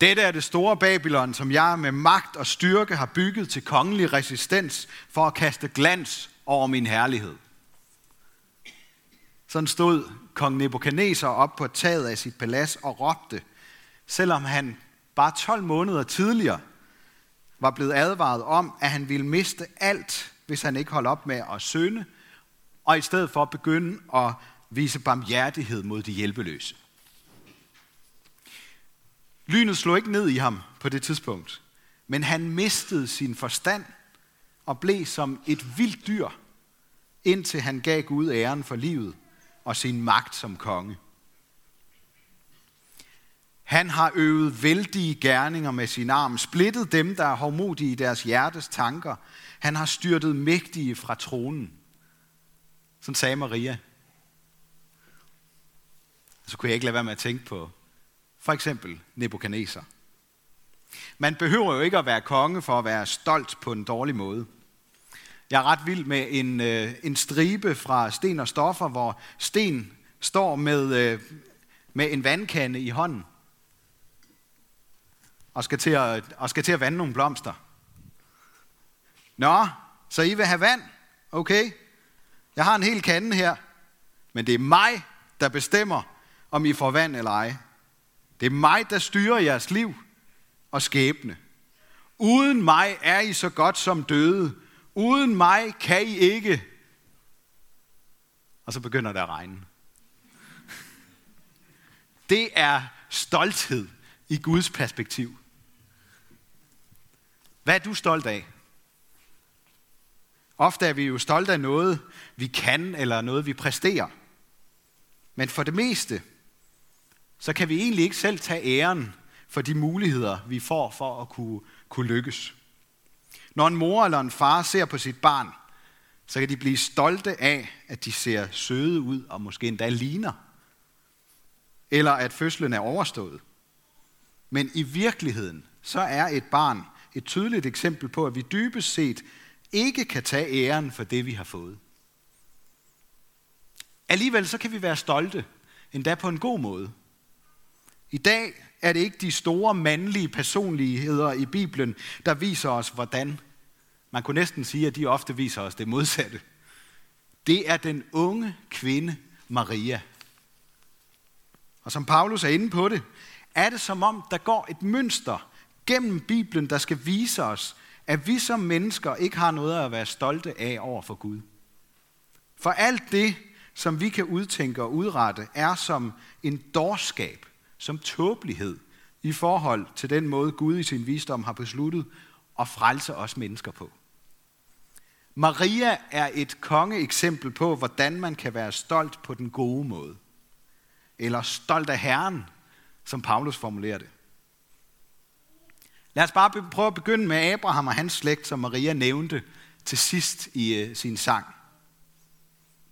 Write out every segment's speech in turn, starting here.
Dette er det store Babylon, som jeg med magt og styrke har bygget til kongelig resistens for at kaste glans over min herlighed. Sådan stod kong Nebuchadnezzar op på taget af sit palads og råbte, selvom han bare 12 måneder tidligere var blevet advaret om, at han ville miste alt, hvis han ikke holdt op med at sønde, og i stedet for begynde at vise barmhjertighed mod de hjælpeløse. Lynet slog ikke ned i ham på det tidspunkt, men han mistede sin forstand og blev som et vildt dyr, indtil han gav Gud æren for livet og sin magt som konge. Han har øvet vældige gerninger med sin arm, splittet dem, der er hårdmodige i deres hjertes tanker. Han har styrtet mægtige fra tronen. Sådan sagde Maria. Så kunne jeg ikke lade være med at tænke på for eksempel Nebuchadnezzar. Man behøver jo ikke at være konge for at være stolt på en dårlig måde. Jeg er ret vild med en, øh, en stribe fra Sten og Stoffer, hvor Sten står med, øh, med en vandkande i hånden og skal, til at, og skal til at vande nogle blomster. Nå, så I vil have vand? Okay. Jeg har en hel kande her, men det er mig, der bestemmer, om I får vand eller ej. Det er mig, der styrer jeres liv og skæbne. Uden mig er I så godt som døde. Uden mig kan I ikke. Og så begynder det at regne. Det er stolthed i Guds perspektiv. Hvad er du stolt af? Ofte er vi jo stolte af noget, vi kan, eller noget, vi præsterer. Men for det meste, så kan vi egentlig ikke selv tage æren for de muligheder, vi får for at kunne, kunne lykkes. Når en mor eller en far ser på sit barn, så kan de blive stolte af, at de ser søde ud og måske endda ligner. Eller at fødslen er overstået. Men i virkeligheden, så er et barn et tydeligt eksempel på, at vi dybest set ikke kan tage æren for det, vi har fået. Alligevel så kan vi være stolte, endda på en god måde. I dag er det ikke de store mandlige personligheder i Bibelen, der viser os, hvordan. Man kunne næsten sige, at de ofte viser os det modsatte. Det er den unge kvinde Maria. Og som Paulus er inde på det, er det som om, der går et mønster gennem Bibelen, der skal vise os, at vi som mennesker ikke har noget at være stolte af over for Gud. For alt det, som vi kan udtænke og udrette, er som en dårskab, som tåbelighed i forhold til den måde, Gud i sin visdom har besluttet at frelse os mennesker på. Maria er et kongeeksempel på, hvordan man kan være stolt på den gode måde. Eller stolt af Herren, som Paulus formulerer det. Lad os bare prøve at begynde med Abraham og hans slægt, som Maria nævnte til sidst i uh, sin sang.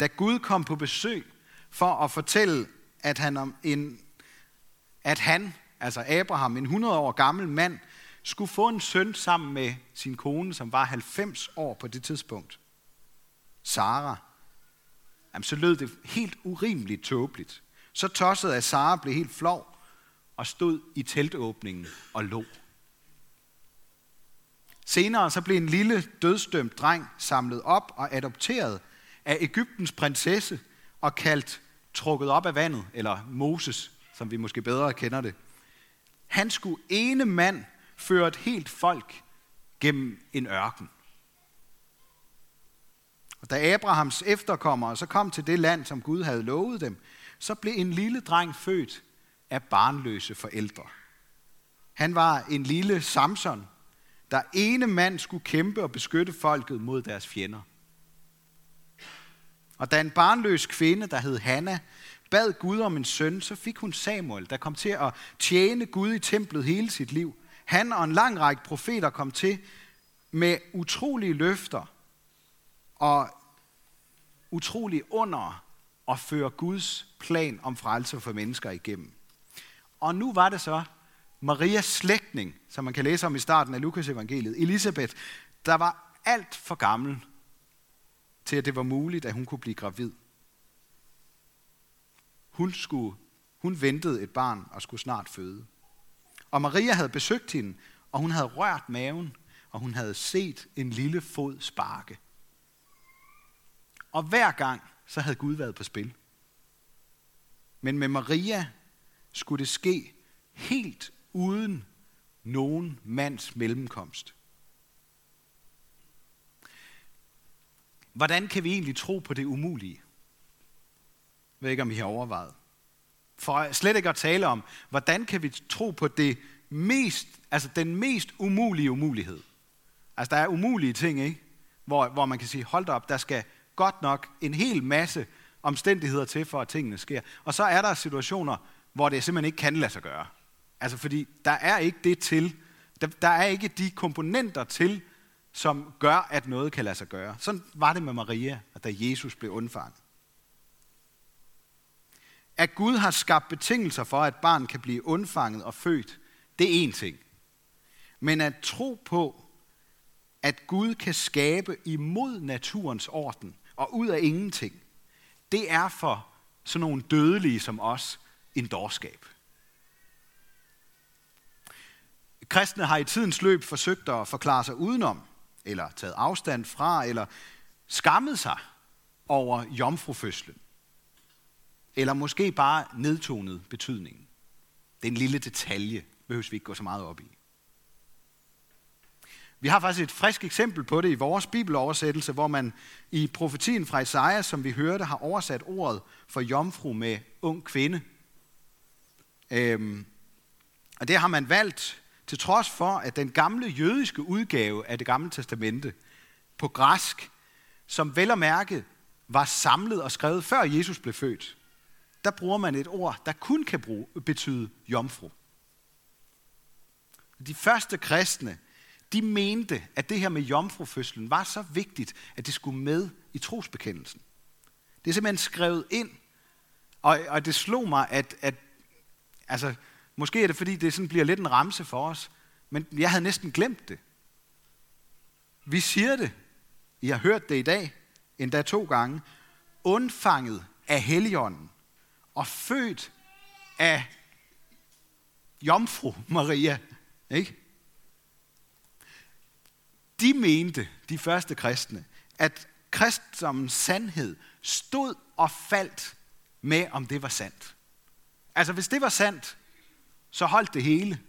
Da Gud kom på besøg for at fortælle, at han, om en, at han, altså Abraham, en 100 år gammel mand, skulle få en søn sammen med sin kone, som var 90 år på det tidspunkt. Sara. Jamen, så lød det helt urimeligt tåbeligt. Så tosset at Sara blev helt flov og stod i teltåbningen og lå. Senere så blev en lille dødstømt dreng samlet op og adopteret af Ægyptens prinsesse og kaldt trukket op af vandet, eller Moses, som vi måske bedre kender det. Han skulle ene mand føre et helt folk gennem en ørken. Og da Abrahams efterkommere så kom til det land, som Gud havde lovet dem, så blev en lille dreng født af barnløse forældre. Han var en lille Samson, der ene mand skulle kæmpe og beskytte folket mod deres fjender. Og da en barnløs kvinde, der hed Hanna, bad Gud om en søn, så fik hun Samuel, der kom til at tjene Gud i templet hele sit liv. Han og en lang række profeter kom til med utrolige løfter og utrolige under at føre Guds plan om frelse for mennesker igennem. Og nu var det så, Marias slægtning, som man kan læse om i starten af Lukas evangeliet, Elisabeth, der var alt for gammel til, at det var muligt, at hun kunne blive gravid. Hun, skulle, hun ventede et barn og skulle snart føde. Og Maria havde besøgt hende, og hun havde rørt maven, og hun havde set en lille fod sparke. Og hver gang, så havde Gud været på spil. Men med Maria skulle det ske helt uden nogen mands mellemkomst. Hvordan kan vi egentlig tro på det umulige? Jeg ved ikke, om I har overvejet. For slet ikke at tale om, hvordan kan vi tro på det mest, altså den mest umulige umulighed. Altså der er umulige ting, ikke? Hvor, hvor man kan sige, hold op, der skal godt nok en hel masse omstændigheder til, for at tingene sker. Og så er der situationer, hvor det simpelthen ikke kan lade sig gøre. Altså fordi der er ikke det til, der, der er ikke de komponenter til, som gør, at noget kan lade sig gøre. Sådan var det med Maria, da Jesus blev undfanget. At Gud har skabt betingelser for, at barn kan blive undfanget og født, det er én ting. Men at tro på, at Gud kan skabe imod naturens orden og ud af ingenting, det er for sådan nogle dødelige som os en dårskab. Kristne har i tidens løb forsøgt at forklare sig udenom, eller taget afstand fra, eller skammet sig over jomfrufødslen. Eller måske bare nedtonet betydningen. Det er en lille detalje, behøver vi ikke gå så meget op i. Vi har faktisk et frisk eksempel på det i vores bibeloversættelse, hvor man i profetien fra Isaiah, som vi hørte, har oversat ordet for jomfru med ung kvinde. Øhm, og det har man valgt til trods for, at den gamle jødiske udgave af det gamle testamente på græsk, som vel og mærke var samlet og skrevet før Jesus blev født, der bruger man et ord, der kun kan bruge, betyde jomfru. De første kristne, de mente, at det her med jomfrufødslen var så vigtigt, at det skulle med i trosbekendelsen. Det er simpelthen skrevet ind, og, og det slog mig, at, at altså, måske er det fordi, det sådan bliver lidt en ramse for os, men jeg havde næsten glemt det. Vi siger det, I har hørt det i dag, endda to gange, undfanget af Helligånden og født af Jomfru Maria. Ikke? De mente, de første kristne, at kristendommens sandhed stod og faldt med, om det var sandt. Altså hvis det var sandt, så holdt det hele.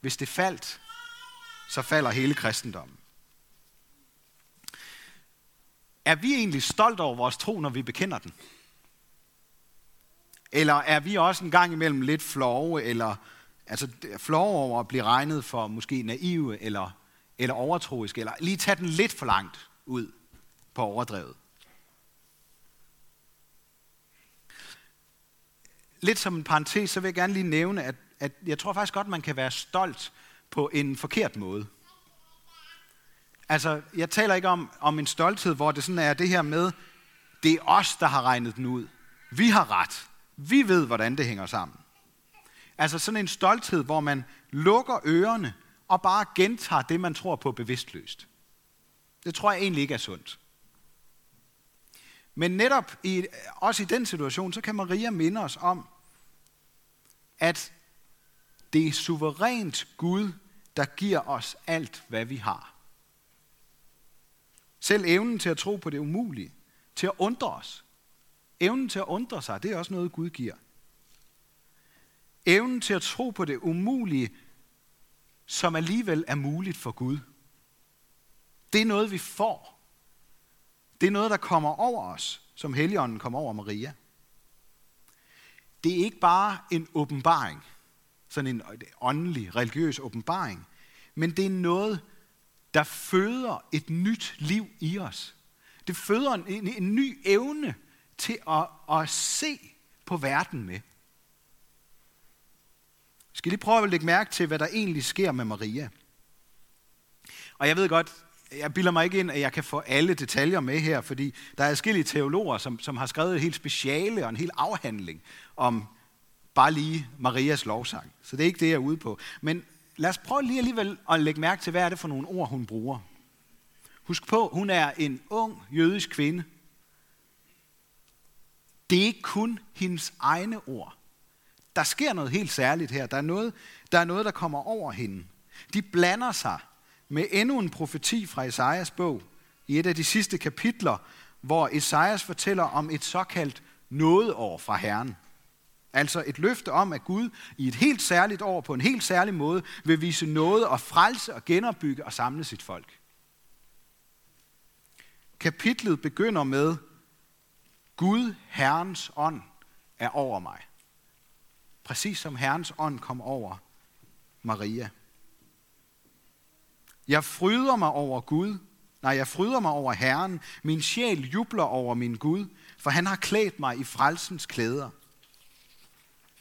Hvis det faldt, så falder hele kristendommen. Er vi egentlig stolt over vores tro, når vi bekender den? Eller er vi også en gang imellem lidt flove, eller altså flove over at blive regnet for måske naive, eller, eller overtroiske, eller lige tage den lidt for langt ud på overdrevet? Lidt som en parentes, så vil jeg gerne lige nævne, at, at jeg tror faktisk godt, man kan være stolt på en forkert måde. Altså, jeg taler ikke om, om en stolthed, hvor det sådan er det her med, det er os, der har regnet den ud. Vi har ret. Vi ved, hvordan det hænger sammen. Altså sådan en stolthed, hvor man lukker ørerne og bare gentager det, man tror på bevidstløst. Det tror jeg egentlig ikke er sundt. Men netop i, også i den situation, så kan Maria minde os om, at det er suverænt Gud, der giver os alt, hvad vi har. Selv evnen til at tro på det umulige, til at undre os, Evnen til at undre sig, det er også noget, Gud giver. Evnen til at tro på det umulige, som alligevel er muligt for Gud. Det er noget, vi får. Det er noget, der kommer over os, som Helligånden kommer over Maria. Det er ikke bare en åbenbaring, sådan en åndelig, religiøs åbenbaring, men det er noget, der føder et nyt liv i os. Det føder en, en, en ny evne til at, at se på verden med. Jeg skal lige prøve at lægge mærke til, hvad der egentlig sker med Maria. Og jeg ved godt, jeg bilder mig ikke ind, at jeg kan få alle detaljer med her, fordi der er forskellige teologer, som, som har skrevet et helt speciale og en hel afhandling om bare lige Marias lovsang. Så det er ikke det, jeg er ude på. Men lad os prøve lige alligevel at lægge mærke til, hvad er det for nogle ord, hun bruger. Husk på, hun er en ung jødisk kvinde, det er ikke kun hendes egne ord. der sker noget helt særligt her. Der er noget, der er noget, der kommer over hende. De blander sig med endnu en profeti fra Esajas bog i et af de sidste kapitler, hvor Esajas fortæller om et såkaldt nådeår fra Herren. Altså et løfte om, at Gud i et helt særligt år på en helt særlig måde vil vise noget og frelse og genopbygge og samle sit folk. Kapitlet begynder med, Gud, Herrens ånd, er over mig. Præcis som Herrens ånd kom over Maria. Jeg fryder mig over Gud. Nej, jeg fryder mig over Herren. Min sjæl jubler over min Gud, for han har klædt mig i frelsens klæder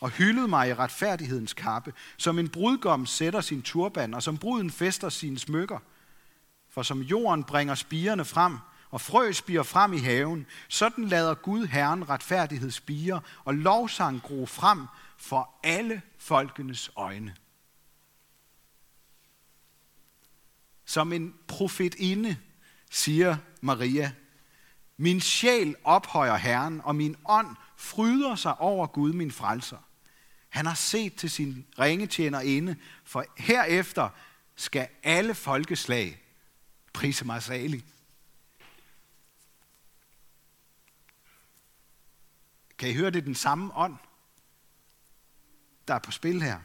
og hyldet mig i retfærdighedens kappe, som en brudgom sætter sin turban, og som bruden fester sine smykker. For som jorden bringer spirene frem, og frø spiger frem i haven, sådan lader Gud Herren retfærdighed spire, og lovsang gro frem for alle folkenes øjne. Som en profetinde, siger Maria, min sjæl ophøjer Herren, og min ånd fryder sig over Gud, min frelser. Han har set til sin ringetjener inde, for herefter skal alle folkeslag prise mig salig. Kan I høre, det er den samme ånd, der er på spil her.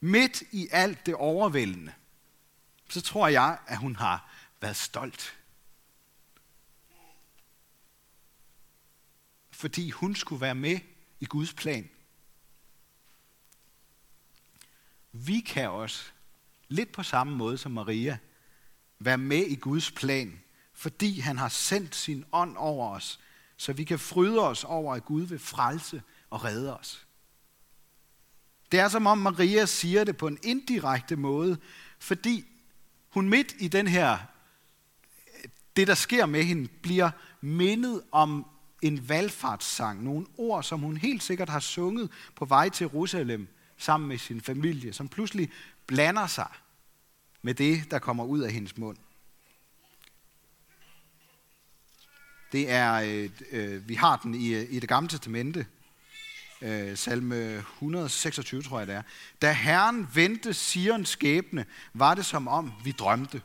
Midt i alt det overvældende, så tror jeg, at hun har været stolt. Fordi hun skulle være med i Guds plan. Vi kan også, lidt på samme måde som Maria, være med i Guds plan, fordi han har sendt sin ånd over os, så vi kan fryde os over, at Gud vil frelse og redde os. Det er som om Maria siger det på en indirekte måde, fordi hun midt i den her, det der sker med hende, bliver mindet om en valgfartssang. Nogle ord, som hun helt sikkert har sunget på vej til Jerusalem sammen med sin familie, som pludselig blander sig med det, der kommer ud af hendes mund. Det er, øh, vi har den i, i det gamle testamente, øh, salme 126 tror jeg det er. Da Herren vendte Sions skæbne, var det som om vi drømte.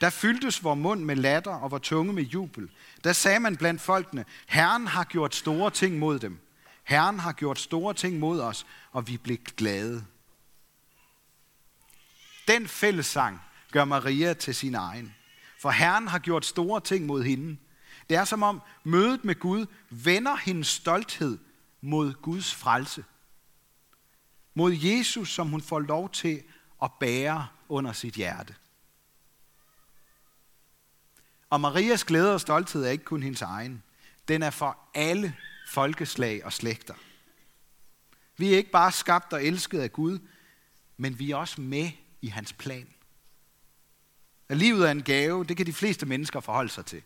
Der fyldtes vor mund med latter og vor tunge med jubel. Der sagde man blandt folkene, Herren har gjort store ting mod dem. Herren har gjort store ting mod os, og vi blev glade. Den fællesang gør Maria til sin egen. For Herren har gjort store ting mod hende. Det er som om mødet med Gud vender hendes stolthed mod Guds frelse. Mod Jesus, som hun får lov til at bære under sit hjerte. Og Marias glæde og stolthed er ikke kun hendes egen. Den er for alle folkeslag og slægter. Vi er ikke bare skabt og elsket af Gud, men vi er også med i hans plan. At livet er en gave, det kan de fleste mennesker forholde sig til.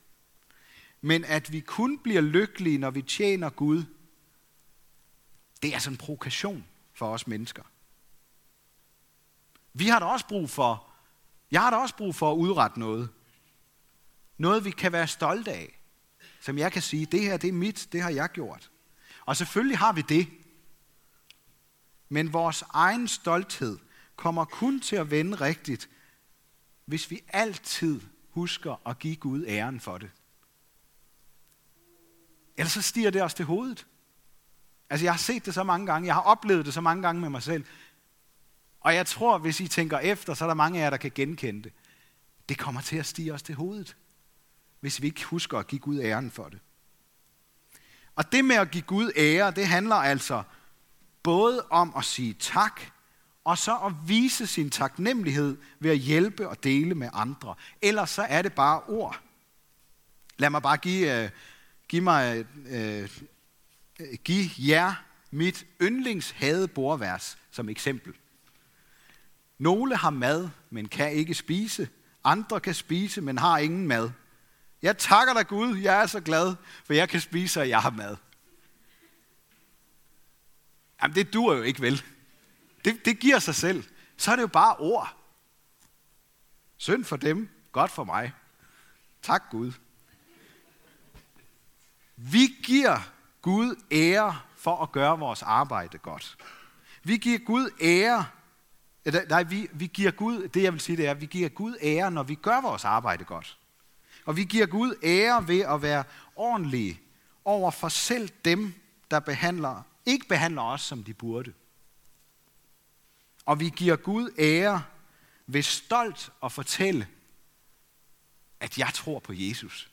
Men at vi kun bliver lykkelige, når vi tjener Gud, det er altså en provokation for os mennesker. Vi har da også brug for, jeg har da også brug for at udrette noget. Noget, vi kan være stolte af. Som jeg kan sige, det her det er mit, det har jeg gjort. Og selvfølgelig har vi det. Men vores egen stolthed kommer kun til at vende rigtigt, hvis vi altid husker at give Gud æren for det. Ellers så stiger det også til hovedet. Altså jeg har set det så mange gange, jeg har oplevet det så mange gange med mig selv. Og jeg tror, hvis I tænker efter, så er der mange af jer, der kan genkende det. Det kommer til at stige os til hovedet hvis vi ikke husker at give Gud æren for det. Og det med at give Gud ære, det handler altså både om at sige tak, og så at vise sin taknemmelighed ved at hjælpe og dele med andre. Ellers så er det bare ord. Lad mig bare give, øh, Giv, mig, øh, giv jer mit yndlingshade bordvers som eksempel. Nogle har mad, men kan ikke spise. Andre kan spise, men har ingen mad. Jeg takker dig Gud, jeg er så glad, for jeg kan spise, og jeg har mad. Jamen det dur jo ikke vel. Det, det giver sig selv. Så er det jo bare ord. Synd for dem, godt for mig. Tak Gud. Vi giver Gud ære for at gøre vores arbejde godt. Vi giver Gud ære. Nej, vi, vi giver Gud, det jeg vil sige, det er, vi giver Gud ære, når vi gør vores arbejde godt. Og vi giver Gud ære ved at være ordentlige over for selv dem, der behandler, ikke behandler os, som de burde. Og vi giver Gud ære ved stolt at fortælle, at jeg tror på Jesus.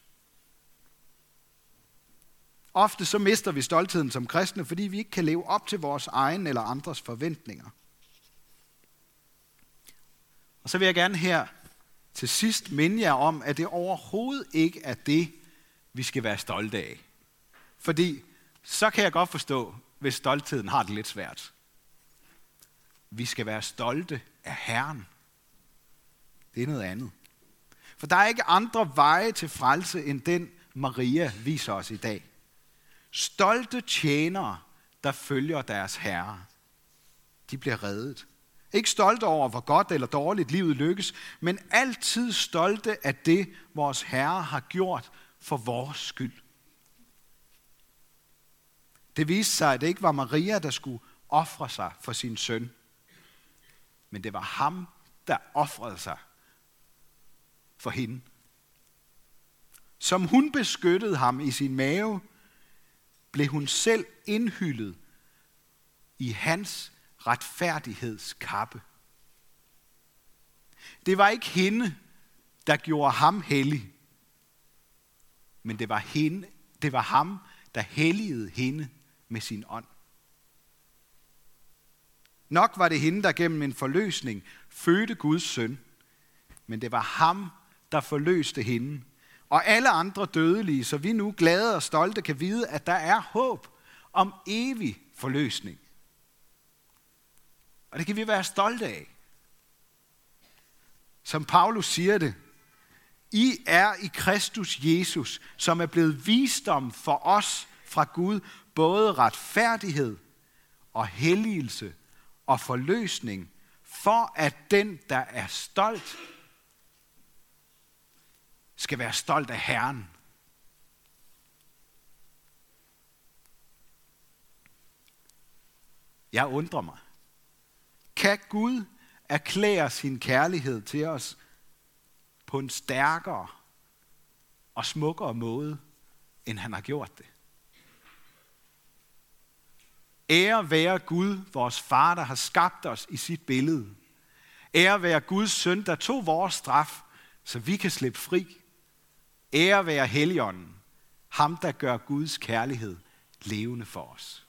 Ofte så mister vi stoltheden som kristne, fordi vi ikke kan leve op til vores egen eller andres forventninger. Og så vil jeg gerne her til sidst minde jer om, at det overhovedet ikke er det, vi skal være stolte af. Fordi så kan jeg godt forstå, hvis stoltheden har det lidt svært. Vi skal være stolte af Herren. Det er noget andet. For der er ikke andre veje til frelse, end den Maria viser os i dag. Stolte tjenere, der følger deres herre. De bliver reddet. Ikke stolte over, hvor godt eller dårligt livet lykkes, men altid stolte af det, vores Herre har gjort for vores skyld. Det viste sig, at det ikke var Maria, der skulle ofre sig for sin søn, men det var ham, der ofrede sig for hende. Som hun beskyttede ham i sin mave, blev hun selv indhyllet i hans retfærdighedskappe. Det var ikke hende, der gjorde ham hellig, men det var, hende, det var ham, der helligede hende med sin ånd. Nok var det hende, der gennem en forløsning fødte Guds søn, men det var ham, der forløste hende. Og alle andre dødelige, så vi nu glade og stolte kan vide, at der er håb om evig forløsning. Og det kan vi være stolte af. Som Paulus siger det, I er i Kristus Jesus, som er blevet visdom for os fra Gud, både retfærdighed og helligelse og forløsning, for at den, der er stolt, skal være stolt af Herren. Jeg undrer mig. Kan Gud erklære sin kærlighed til os på en stærkere og smukkere måde, end han har gjort det? Ære være Gud, vores far, der har skabt os i sit billede. Ære være Guds søn, der tog vores straf, så vi kan slippe fri. Ære være Helligånden, ham der gør Guds kærlighed levende for os.